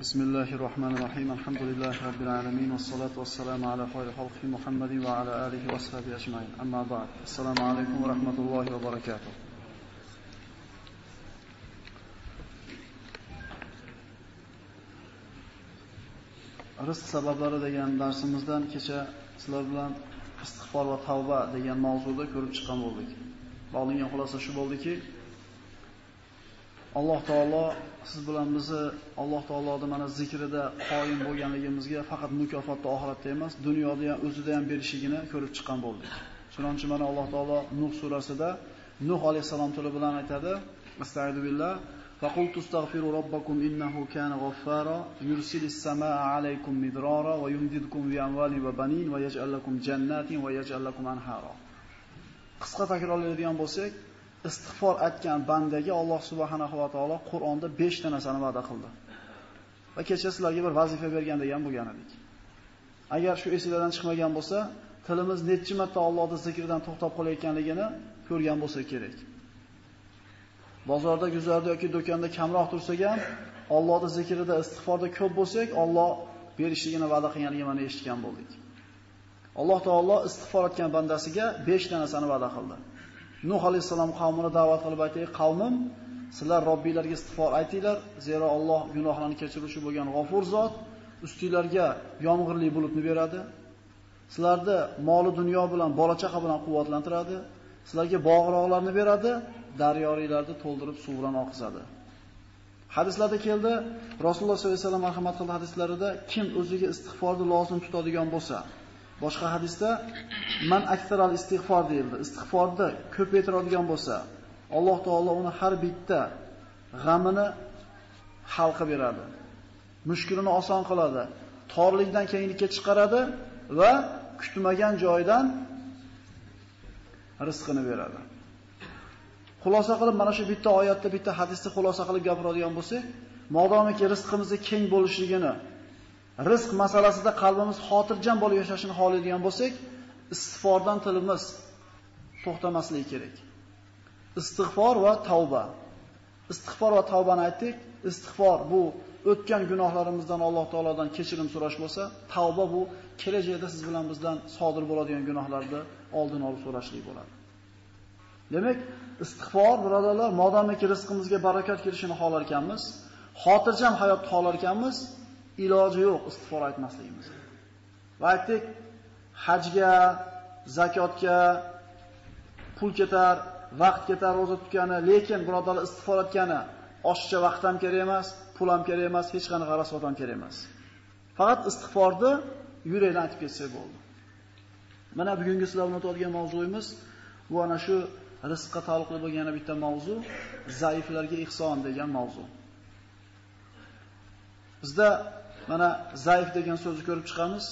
بسم الله الرحمن الرحيم الحمد لله رب العالمين والصلاة والسلام على خير خلق محمد وعلى آله وصحبه أجمعين أما بعد السلام عليكم ورحمة الله وبركاته rizq sabablari degan darsimizdan kecha sizlar bilan istig'for va tavba degan mavzuda ko'rib chiqqan bo'ldik. Olingan xulosa shu bo'ldiki, Alloh taolo siz bilan bizni Alloh taoloning mana zikrida qoyim bo'lganligimizga faqat mukofotni oxiratda emas, dunyoda ham o'zida ham berishigini ko'rib chiqqan bo'ldik. Shuning uchun mana Alloh taolo Nuh surasida Nuh alayhisalom tili bilan aytadi: Astagfiru billah فقلت استغفروا ربكم إنه كان غفارا يرسل السماء عليكم مدرارا ويمددكم بأموال وبنين ويجعل لكم جنات ويجعل لكم أنهارا qisqa takrorlaydigan bo'lsak istig'for aytgan bandaga Alloh subhanahu va taolo Qur'onda 5 ta narsani va'da qildi. Va kecha sizlarga bir vazifa bergan degan bo'lgan edik. Agar shu esingizdan chiqmagan bo'lsa, tilimiz necha marta Allohning zikridan to'xtab qolayotganligini ko'rgan bo'lsa kerak. Bozorda, guzarda yoki do'konda kamroq tursak ham, Allohning zikrida, istig'forda ko'p bo'lsak, Alloh berishligini va'da qilganligini mana eshitgan bo'ldik. Alloh taolo istig'for etgan bandasiga 5 ta narsani va'da qildi. Nuh alayhisalom qavmini da'vat qilib aytdi: "Qavmim, sizlar Robbinglarga istig'for aytinglar, zero Alloh gunohlarni kechiruvchi bo'lgan G'afur zot, ustinglarga yomg'irli bulutni beradi. Sizlarni moli dunyo bilan, bola chaqa bilan quvvatlantiradi. Sizlarga bog'roqlarni beradi, daryoringlarni to'ldirib suv bilan oqizadi." Hadislarda keldi, Rasululloh sollallohu alayhi vasallam marhamat qildi hadislarida kim o'ziga istig'forni lozim tutadigan bo'lsa, Boshqa hadisda man aktaral istig'for deyildi. Istig'forni ko'paytiradigan bo'lsa, Alloh taolo uni har bitta g'amini hal qilib beradi. Mushkulini oson qiladi. Torlikdan kenglikka chiqaradi va kutmagan joydan rizqini beradi. Xulosa qilib mana shu bitta oyatda, bitta hadisni xulosa qilib gapiradigan bo'lsak, modomiki rizqimizni keng bo'lishligini rizq masalasida qalbimiz xotirjam bo'lib yashashini xohlaydigan bo'lsak, istig'fordan tilimiz to'xtamasligi kerak. Istig'for va tavba. Istig'for va tavbani aytdik. Istig'for bu o'tgan gunohlarimizdan Alloh taolodan kechirim so'rash bo'lsa, tavba bu kelajakda siz bilan bizdan sodir bo'ladigan gunohlarni oldini olib so'rashlik bo'ladi. Demak, istig'for birodarlar, modomiki rizqimizga barakat kelishini xohlar ekanmiz, xotirjam hayot xohlar ekanmiz, iloji yo'q istig'for aytmasligimiz. Va aytdik, hajga, zakotga pul ketar, vaqt ketar roza tutgani, lekin birodarlar istig'for etgani oshcha vaqt ham kerak emas, pul ham kerak emas, hech qanaqa rasvot ham kerak emas. Faqat istig'forni yurakdan aytib ketsa bo'ldi. Mana bugungi sizlar bilan o'tadigan mavzuyimiz bu ana shu rizqqa taalluqli bo'lgan yana bitta mavzu, zaiflarga ihson degan mavzu. Bizda mana zaif degan so'zni ko'rib chiqamiz.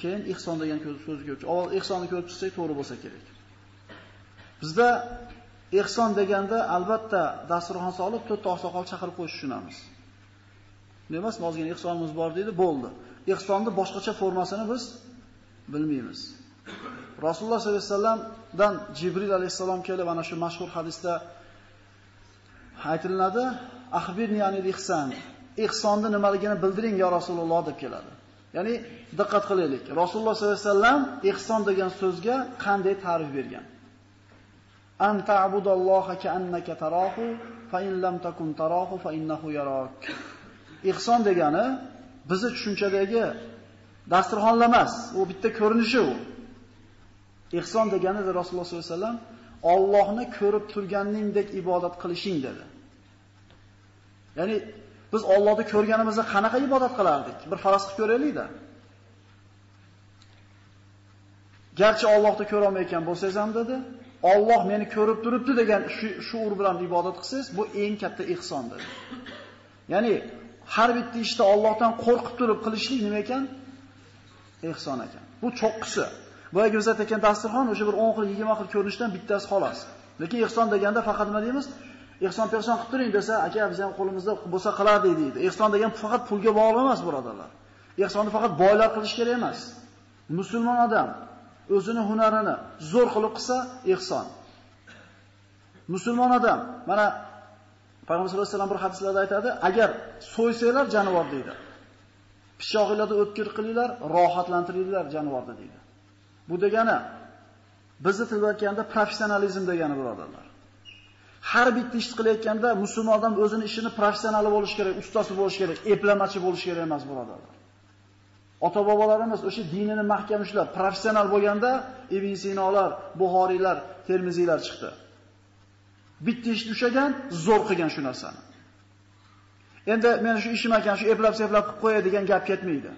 Keyin ihson degan so'zni ko'rib chiqamiz. Avval ihsonni ko'rib chiqsak to'g'ri bo'lsa kerak. Bizda ihson deganda albatta dasturxon solib to'rtta oqsoqol chaqirib qo'yish tushunamiz. Nima emas, ozgina ihsonimiz bor deydi, bo'ldi. Ihsonni boshqacha formasini biz bilmaymiz. Rasululloh sollallohu alayhi vasallamdan Jibril alayhisalom kelib ana shu mashhur hadisda aytiladi, "Axbirni anil ihson." ihsonni nimaligini bildiring ya Rasululloh deb keladi. Ya'ni diqqat qilaylik. Rasululloh sollallohu alayhi vasallam ihson degan so'zga qanday ta'rif bergan? An ta'budalloha ka'annaka tarahu fa in lam takun tarahu fa innahu yarak. Ihson degani bizning tushunchadagi dasturxonlar emas, u bitta ko'rinishi u. Ihson degani Rasululloh sollallohu alayhi vasallam Allohni ko'rib turganingdek ibodat qilishing dedi. Ya'ni Biz Allohni ko'rganimizda qanaqa ibodat qilardik? Bir faraz qilib ko'raylik-da. Garchi Allohni ko'ra olmayotgan bo'lsangiz ham dedi, Alloh meni ko'rib turibdi degan shu shuur bilan ibodat qilsangiz, bu eng katta ihson dedi. Ya'ni har bitta ishda Allohdan qo'rqib turib qilishlik nima ekan? Ihson ekan. Bu cho'qqisi. Boyagi biz aytgan dasturxon o'sha bir 10 xil, 20 xil ko'rinishdan bittasi xolos. Lekin ihson deganda faqat nima deymiz? Ehson pehson qilib turing desa, aka biz ham qo'limizda bo'lsa qilardik deydi. Ehson degan faqat pulga bog'liq emas, birodarlar. Ehsonni faqat boylar qilish kerak emas. Musulmon odam o'zini hunarini zo'r qilib qilsa ehson. Musulmon odam mana Payg'ambar sollallohu alayhi vasallam bir hadislarda aytadi, agar so'ysanglar jonivor deydi. Pishog'inglarda o'tkir qilinglar, rohatlantiringlar jonivorni deydi. Bu degani bizni tilda aytganda professionalizm degani birodarlar. Har bitta ish qilayotganda musulmon odam o'zini ishini professionali bo'lish kerak, ustasi bo'lish kerak, eplamachi bo'lish kerak emas birodarlar. Ota-bobolarimiz o'sha dinini mahkam ushlab, professional bo'lganda Ibn Sinolar, Buxoriylar, Termiziylar chiqdi. Bitta ishni ushagan, zo'r qilgan shu narsani. Endi men shu ishim ekan, shu eplab-seplab qilib qo'yay degan gap ketmaydi.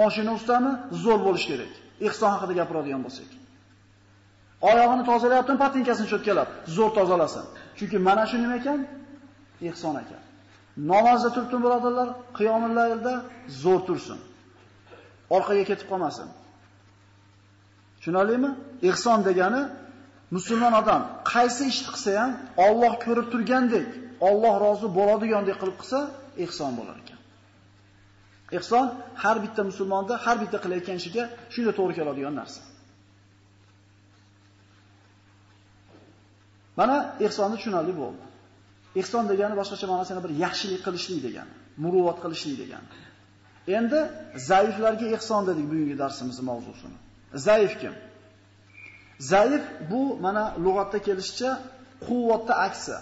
Mashina ustami zo'r bo'lish kerak. Ihson haqida gapiradigan bo'lsak. Oyog'ini tozalayaptimi, patinkasini cho'tkalab, zo'r tozalasin. Chunki mana shu nima ekan? Ihson ekan. Namozda turibdi birodarlar, qiyomillarda zo'r tursin. Orqaga ketib qolmasin. Tushunarlimi? Ihson degani musulmon odam qaysi ishni qilsa ham Alloh ko'rib turgandek, Alloh rozi bo'ladigandek qilib qilsa, ihson bo'lar ekan. Ihson har bitta musulmonda har bitta qilayotgan ishiga shunday to'g'ri keladigan narsa. Mana ihsonni tushunarli bo'ldi. Ihson degani boshqacha ma'nosini bir yaxshilik qilishlik degani, muruvvat qilishlik degani. Endi zaiflarga ihson dedik bugungi darsimizning mavzusini. Zaif kim? Zaif bu mana lug'atda kelishicha quvvatda aksi.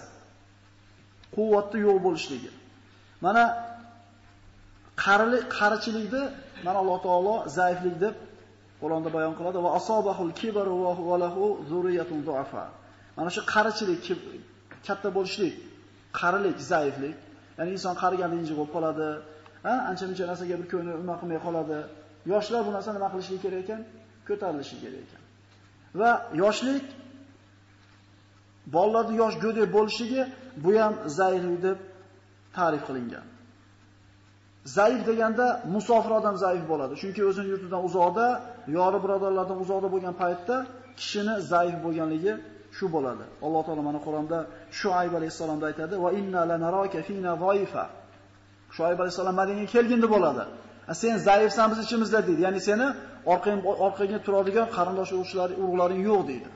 Quvvatda yo'q bo'lishligi. Mana qarilik, qarichilikni mana Alloh taolo zaiflik deb Qur'onda bayon qiladi va asobahul kibr va lahu zurriyatun du'afa. Mana shu qarichilik, katta bo'lishlik, qarilik, zaiflik, ya'ni inson qariganda injiq bo'lib qoladi, ha, ancha-muncha narsaga bir ko'ngli nima qilmay qoladi. Yoshlar bu narsani nima qilishi kerak ekan? Ko'tarilishi kerak ekan. Va yoshlik bolalarning yosh go'dak bo'lishligi bu ham zaiflik deb ta'rif qilingan. Zaif deganda musofir odam zaif bo'ladi. Chunki o'zining yurtidan uzoqda, yori birodarlardan uzoqda bo'lgan paytda kishini zaif bo'lganligi shu bo'ladi. Alloh taolo mana Qur'onda Shuayb alayhisalomda aytadi: "Va inna lanaraka fina zoifa." Shuayb alayhisalom Madinaga kelganda bo'ladi. Sen zaifsan biz ichimizda deydi. Ya'ni seni orqang orqaga turadigan qarindosh urug'laring yo'q deydi.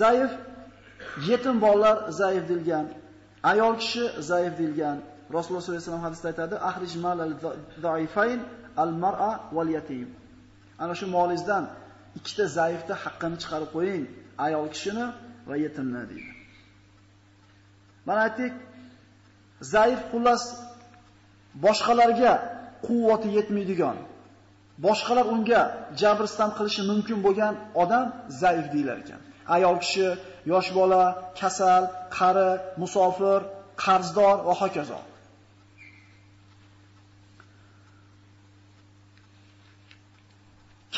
Zaif yetim bolalar zaif dilgan, ayol kishi zaif dilgan. Rasululloh sollallohu alayhi vasallam hadisda aytadi: "Ahrij malal zaifayn al-mar'a wal yatim." Ana shu molingizdan ikkita zaifni haqqini chiqarib qo'ying, ayol kishini va yetimni deydi. Mana aytdik, zaif xullas boshqalarga quvvati yetmaydigan, boshqalar unga jabriston qilishi mumkin bo'lgan odam zaif deyilar ekan. Ayol kishi, yosh bola, kasal, qari, musofir, qarzdor va hokazo.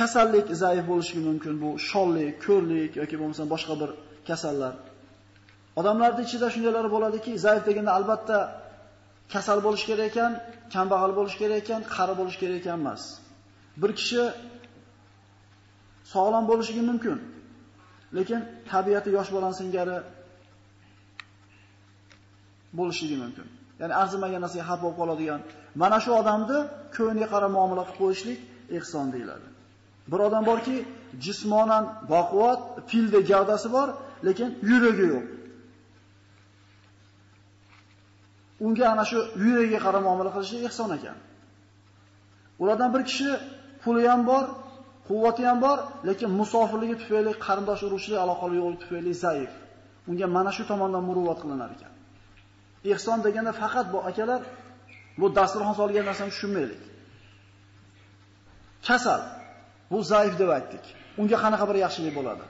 Kasallik zaif bo'lishi mumkin, bu shollik, ko'rlik yoki bo'lmasa boshqa bir kasallar. Odamlarning ichida shundaylar bo'ladiki, zaif deganda albatta kasal bo'lish kerak ekan, kambag'al bo'lish kerak ekan, qari bo'lish kerak ekan emas. Bir kishi sog'lom bo'lishi mumkin, lekin tabiati yosh bolan singari bo'lishi mumkin. Ya'ni arzimagan narsaga xafa bo'lib qoladigan, mana shu odamni ko'ngliga qarab muomala qilib qo'yishlik ihson deyiladi. Bir odam borki, jismonan baquvvat, filda gavdasi bor, lekin yuragi yo'q. Unga ana shu yuragiga qarab muomala qilishi ihson ekan. Ulardan bir kishi puli ham bor, quvvati ham bor, lekin musofirligi tufayli qarindosh urug'chilik aloqali yo'q tufayli zaif. Unga mana shu tomondan muruvvat qilinar ekan. Ihson deganda faqat bu akalar bu dasturxon solgan narsani tushunmaylik. Kasal Bu zaif deb aytdik. Unga qanaqa bir yaxshilik bo'ladi?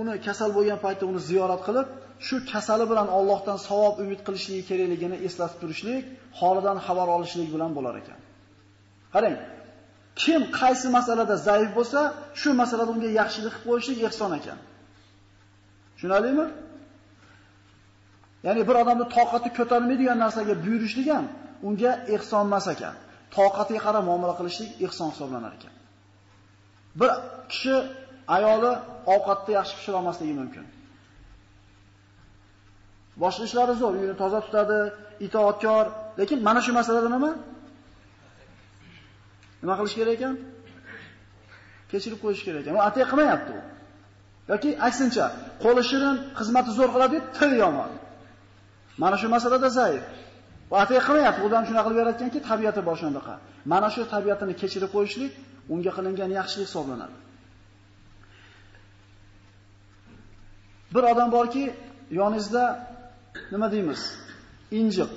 Uni kasal bo'lgan paytda uni ziyorat qilib, shu kasali bilan Allohdan savob umid qilishligi kerakligini eslatib turishlik, holidan xabar olishlik bilan bo'lar ekan. Qarang, kim qaysi masalada zaif bo'lsa, shu masalada unga yaxshilik qilib qo'yishlik ehson ekan. Tushunarlimi? Ya'ni bir odamni toqati ko'tarmaydigan narsaga buyurishlik ham unga ehson emas ekan. Toqatiga qarab muomala qilishlik ehson hisoblanar ekan. Bir kishi ayoli ovqatni yaxshi pishira olmasligi mumkin. Boshqa ishlari zo'r, uyini toza tutadi, itoatkor, lekin mana shu masalada nima? Nima qilish kerak ekan? Kechirib qo'yish kerak ekan. U atay qilmayapti u. Yoki aksincha, qo'li shirin, xizmati zo'r qiladi, til yomon. Mana shu masalada zaif. Va qilmayapti, odam shuna qilib yaratganki, tabiati bor shunaqa. Mana shu tabiatini kechirib qo'yishlik unga qilingan yaxshilik hisoblanadi. Bir odam borki, yoningizda nima deymiz? Injiq.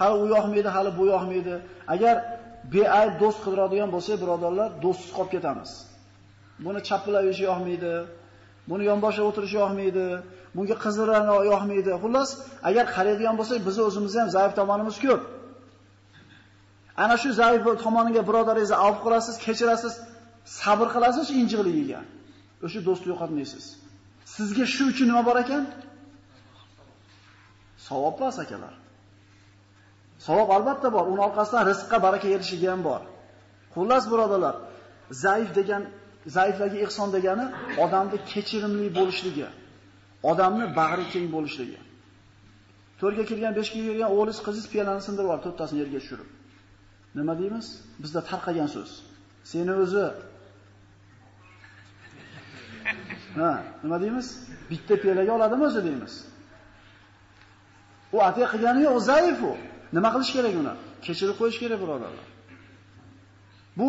Hali u yoqmaydi, hali bu yoqmaydi. Agar beayb do'st qidiradigan bo'lsa, birodarlar, do'stsiz qolib ketamiz. Buni chapilab yurishi yoqmaydi, buni yonboshga o'tirish yoqmaydi, bunga qizlarni yoqmaydi. Xullas, agar qaraydigan bo'lsak, biz o'zimizda ham zaif tomonimiz ko'p. Ana shu zaif tomoniga birodaringizni avf qilasiz, kechirasiz, sabr qilasiz injiqligiga. O'sha do'stni yo'qotmaysiz. Sizga shu uchun nima bor ekan? Savob bor akalar. Savob albatta bor. Uning orqasidan rizqqa baraka erishiga ham bor. Xullas birodalar, zaif degan, zaiflarga ihson degani odamni kechirimli bo'lishligi, odamni bag'ri keng bo'lishligi. To'rga kirgan, beshga kirgan o'g'lingiz, qizingiz piyolani sindirib olib, to'rttasini yerga tushirib. Nima deymiz? Bizda tarqagan so'z. Seni o'zi Ha, nima deymiz? Bitta piyolaga oladimi o'zi deymiz. U atiy qilgani yo'q, zaif u. Nima qilish kerak uni? Kechirib qo'yish kerak, birodarlar. Bu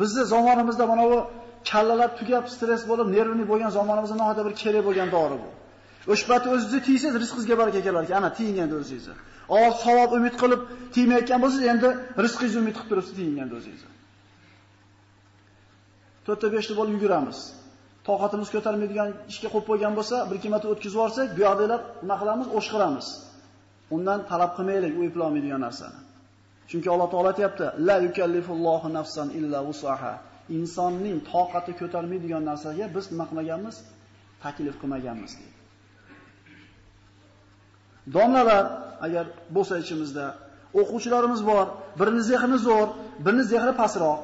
bizni zamonimizda mana bu kallalar tugab, stress bo'lib, nervni bo'lgan zamonimizda nohada bir kerak bo'lgan dori bu. O'shpati o'zingizni tiysiz, rizqingizga baraka kelar ekan. Ana tiyinganda o'zingizni. oz savob umid qilib tiymayotgan bo'lsangiz, endi rizqingizni umid qilib turibsiz tiyinganda o'zingizni. 4 ta 5 ta bo'lib yuguramiz. Toqatimiz ko'tarmaydigan ishga qo'yib qo'ygan bo'lsa, bir ikki marta o'tkazib yuborsak, bu yoqdagilar nima qilamiz? O'shqiramiz. Undan talab qilmaylik u eplolmaydigan narsani. Chunki Alloh taolo aytibdi: "La yukallifullohu nafsan illa wusaha." Insonning toqati ko'tarmaydigan narsaga biz nima qilmaganmiz? Taklif qilmaganmiz deydi. Domlalar agar bo'lsa ichimizda o'quvchilarimiz bor, birini zehni zo'r, birini zehni pastroq.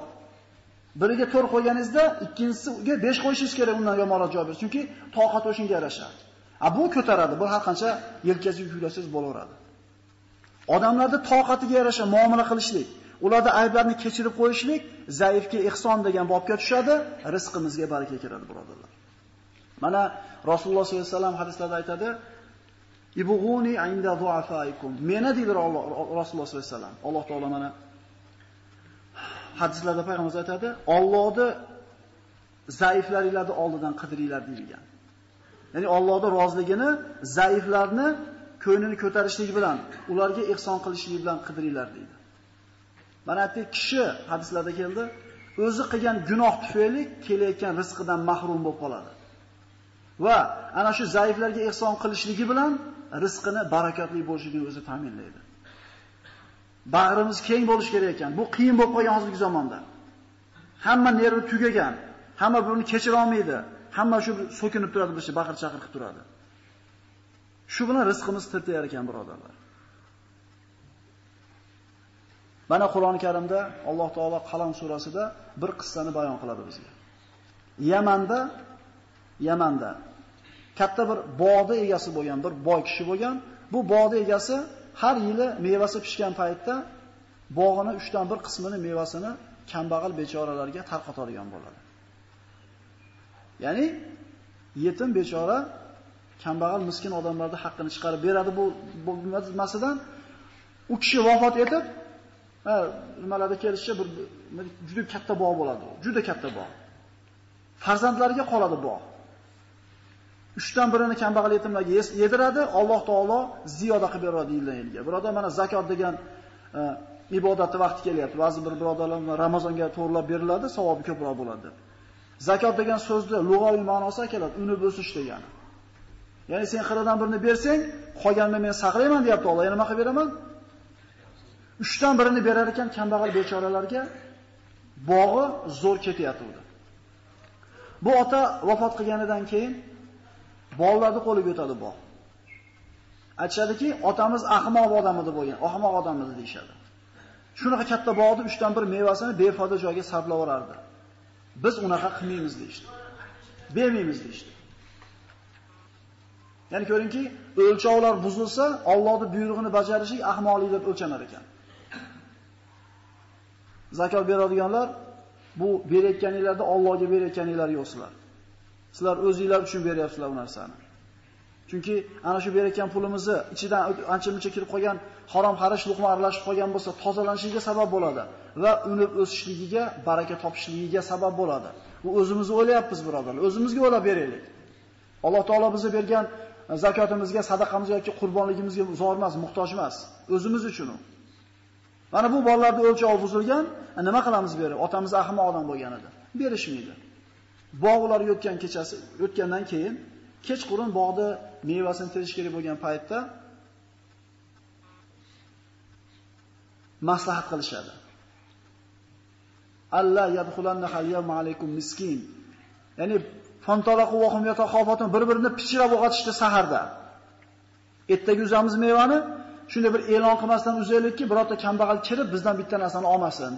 Biriga 4 qo'yganingizda, ikkinchisiga 5 qo'yishingiz kerak undan yomonroq javob berish. Chunki toqat o'shinga yarasha. A bu ko'taradi. Bu har qancha yelkasiga yuklasangiz bo'laveradi. Odamlarda toqatiga yarasha muomala qilishlik, ularda ayblarni kechirib qo'yishlik zaifga ihson degan bobga tushadi, rizqimizga baraka kiradi, birodarlar. Mana Rasululloh sollallohu alayhi vasallam hadislarda aytadi: "Ibuguni inda du'afaikum." Meni deydi Rasululloh sollallohu alayhi vasallam. Alloh taolo mana hadislarda payg'ambar aytadi, Allohni zaiflaringlarni oldidan qidiringlar deyilgan. Ya'ni Allohning roziligini zaiflarni ko'nglini ko'tarishlik bilan, ularga ihson qilishlik bilan qidiringlar deydi. Mana bu kishi hadislarda keldi, o'zi qilgan gunoh tufayli kelayotgan rizqidan mahrum bo'lib qoladi. Va ana shu zaiflarga ihson qilishligi bilan rizqini barakatli bo'lishini o'zi ta'minlaydi. Bag'rimiz keng bo'lish kerak ekan. Bu qiyin bo'lib qolgan hozirgi zamonda. Hamma nervi tugagan, hamma buni kechira olmaydi. Hamma shu so'kinib turadi, bir baqir chaqir qilib turadi. Shu bilan rizqimiz tirtayar ekan, birodarlar. Mana Qur'oni Karimda Alloh taolo Qalam surasida bir qissani bayon qiladi bizga. Yamanda Yamanda katta bir bog'da egasi bo'lgan bir boy kishi bo'lgan. Bu bog'da egasi har yili mevasi pishgan paytda bog'ini 3 dan 1 qismini mevasini kambag'al bechoralarga tarqatadigan bo'ladi. Ya'ni yetim bechora kambag'al miskin odamlarning haqqini chiqarib beradi bu bo'lmasidan u kishi vafot etib, ha, nimalarda kelishicha bir juda katta bog' bo'ladi. Juda katta bog'. Farzandlariga qoladi bog'. Uchdan birini kambag'al yetimlarga yediradi, Alloh taolo ziyoda qilib beradi yildan yilga. Birodar, mana zakot degan e, vaqti kelyapti. Ba'zi bir birodarlar Ramazonga to'g'rilab beriladi, savobi ko'proq bo'ladi. deb. Zakot degan so'zni lug'aviy ma'nosi keladi, unib o'sish degani. Ya'ni sen xiradan birini bersang, qolganini men saqlayman deyapti Alloh. Yana nima qilib beraman? Uchdan birini berar ekan kambag'al bechoralarga bog'i zo'r ketyapti. Bu ota vafot qilganidan keyin bolalarni qo'liga o'tadi bog'. Aytishadiki, otamiz ahmoq odam edi bo'lgan, ahmoq odam edi deyshadi. Shunaqa katta bog'ni 3 dan 1 mevasini befoyda joyga sarflab yorardi. Biz unaqa qilmaymiz deyshdi. Bermaymiz deyshdi. Ya'ni ko'ringki, o'lchovlar buzilsa, Allohning buyrug'ini bajarishlik ahmoqlik deb o'lchanar ekan. Zakot beradiganlar bu berayotganinglarda Allohga berayotganinglar yo'qsizlar. Sizlar o'zingizlar uchun beryapsizlar bu narsani. Chunki ana shu berayotgan pulimizni ichidan ancha-muncha kirib qolgan harom xarish luqma aralashib qolgan bo'lsa, tozalanishiga sabab bo'ladi va unib o'sishligiga, baraka topishligiga sabab bo'ladi. Bu o'zimizni o'ylayapmiz, birodarlar. O'zimizga o'ylab beraylik. Alloh taolo bizga bergan zakotimizga, sadaqamizga yoki qurbonligimizga zor emas, muhtoj emas. O'zimiz uchun u. Mana bu bolalarni o'lchov buzilgan, nima qilamiz berib? Otamiz ahmoq odam bo'lgan edi. Berishmaydi. Bog'lar yotgan kechasi, o'tgandan keyin kechqurun bog'da mevasini terish kerak bo'lgan paytda maslahat qilishadi. Alla yadkhulanna halyam alaykum miskin. Ya'ni fantalaqu va hum yataxofatun bir-birini pichirab o'g'atishdi saharda. Ertaga uzamiz mevani, shunday bir e'lon qilmasdan uzaylikki, birorta kambag'al kirib bizdan bitta narsani olmasin.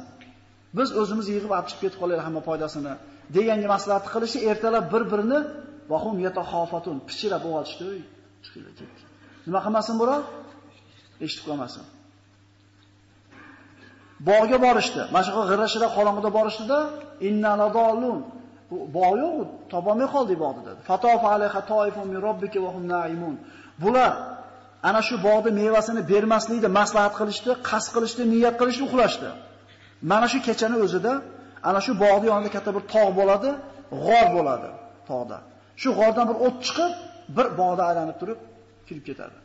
Biz o'zimiz yig'ib olib chiqib ketib qolaylik hamma foydasini deganga maslahat qilishi ertalab bir-birini Vahum yataxofatun pichirab o'g'atishdi. Ketdi. Nima qilmasin bular? Eshitib qolmasin. Bog'ga borishdi. Mana shu g'irashira qorong'ida borishdida inna. Bu bog' yo'q, topolmay qoldik bog'da dedi. Fatofa alayha toifun min robbika va hum naimun. Bular ana shu bog'da mevasini bermaslikni maslahat qilishdi, qasd qilishdi, niyat qilishdi, uxlashdi. Mana shu kechani o'zida ana shu bog'ni yonida katta bir tog' bo'ladi, g'or bo'ladi tog'da. Shu g'ordan bir o't chiqib, bir bog'da aylanib turib kirib ketadi.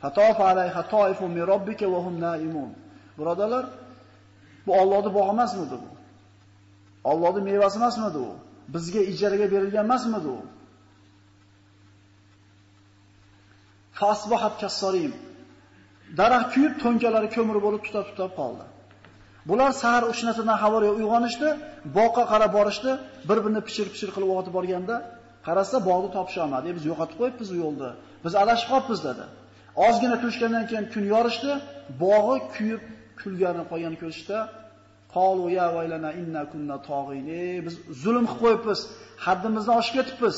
Fatofa alayha toifun min robbika va hum naimun. Birodalar, bu Allohning bog'i emasmidi bu? Allohning mevasi emasmidi u? Bizga ijaraga berilgan emasmidi u? Fasbahat kassarim. Daraxt kuyib, to'nkalari ko'mir bo'lib tutab-tutab qoldi. Bular sahar ushnatidan xabar uyg'onishdi, boqqa qarab borishdi, bir-birini pichir-pichir qilib o'tib borganda, qarasa bog'ni topisha olmadi. Biz yo'qotib qo'yibmiz u yo'lda. Biz adashib qolibmiz dedi. Ozgina tushgandan keyin kun yorishdi, bog'i kuyib kulgani qolganini ko'rishda Qalu ya vaylana inna kunna tog'in. Biz zulm qilib qo'yibmiz, haddimizdan oshib ketibmiz.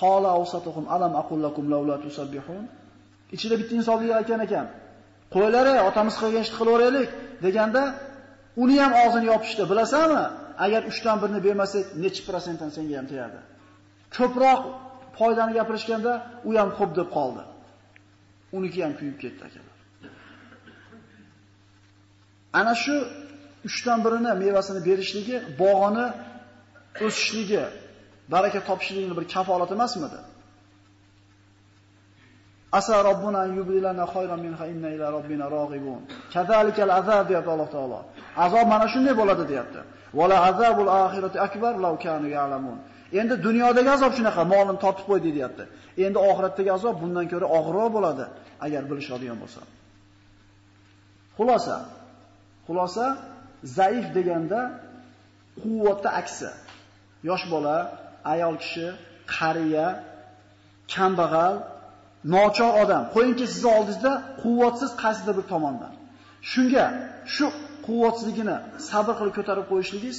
Qala awsatuhum alam aqul lakum laula tusabbihun. Ichida bitta insonlik aytgan ekan. Qo'ylari otamiz qilgan ishni qilaveraylik deganda uni ham og'zini yopishdi, bilasanmi? Agar 3 dan 1 ni bermasak, necha prosentdan senga ham tegadi? Ko'proq foydani gapirishganda u ham xo'p deb qoldi. Uniki ham kuyib ketdi akalar. Ana shu 3 dan 1 ni mevasini berishligi, bog'ini o'sishligi, baraka topishligini bir kafolati emasmidi? Asa robbuna yubdilana khayran minha inna ila robbina ragibun. Kazalikal azab deyapti Alloh taolo. Azob mana shunday bo'ladi deyapti. Wala azabul oxirati akbar law kanu ya'lamun. Endi dunyodagi azob shunaqa, molini tortib qo'ydi deyapti. Endi oxiratdagi azob bundan ko'ra og'irroq bo'ladi agar bilishadigan bo'lsa. Xulosa. Xulosa zaif deganda quvvatda aksi. Yosh bola, ayol kishi, qariya, kambag'al, nochor odam. Qo'yingki sizni oldingizda quvvatsiz qaysidir bir tomondan. Shunga shu quvvatsizligini sabr qilib ko'tarib qo'yishligingiz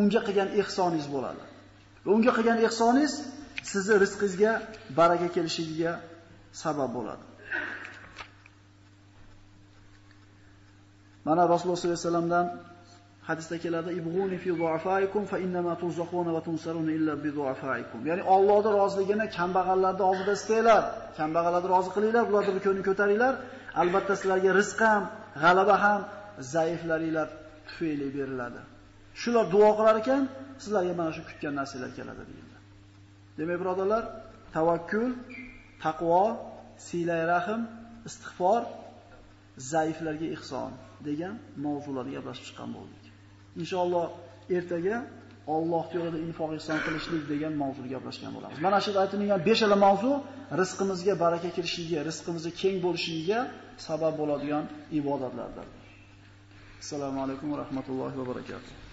unga qilgan ehsoningiz bo'ladi. Va unga qilgan ehsoningiz sizni rizqingizga baraka kelishiga sabab bo'ladi. Mana Rasululloh sollallohu alayhi vasallamdan hadisda keladi ibghuni fi du'afaikum fa innama tuzaquna va tunsaruna illa bi du'afaikum. Ya'ni Allohning roziligini kambag'allarning oldida istanglar, kambag'allarni rozi qilinglar, ularni bir ko'taringlar. Albatta sizlarga rizq ham, g'alaba ham zaiflaringlar tufayli beriladi. Shular duo qilar ekan, sizlarga mana shu kutgan narsalar keladi deyildi. Demak, birodarlar, tavakkul, taqvo, silay rahim, istig'for, zaiflarga ihson degan mavzularni gaplashib chiqqan bo'ldik. Inshaalloh ertaga Alloh yo'lida infoq ihson qilishlik degan mavzuni gaplashgan bo'lamiz. Mana shu aytilgan 5 ala mavzu rizqimizga baraka kirishligiga, rizqimizni keng bo'lishligiga sabab bo'ladigan ibodatlardir. Assalomu alaykum va rahmatullohi va barakatuh.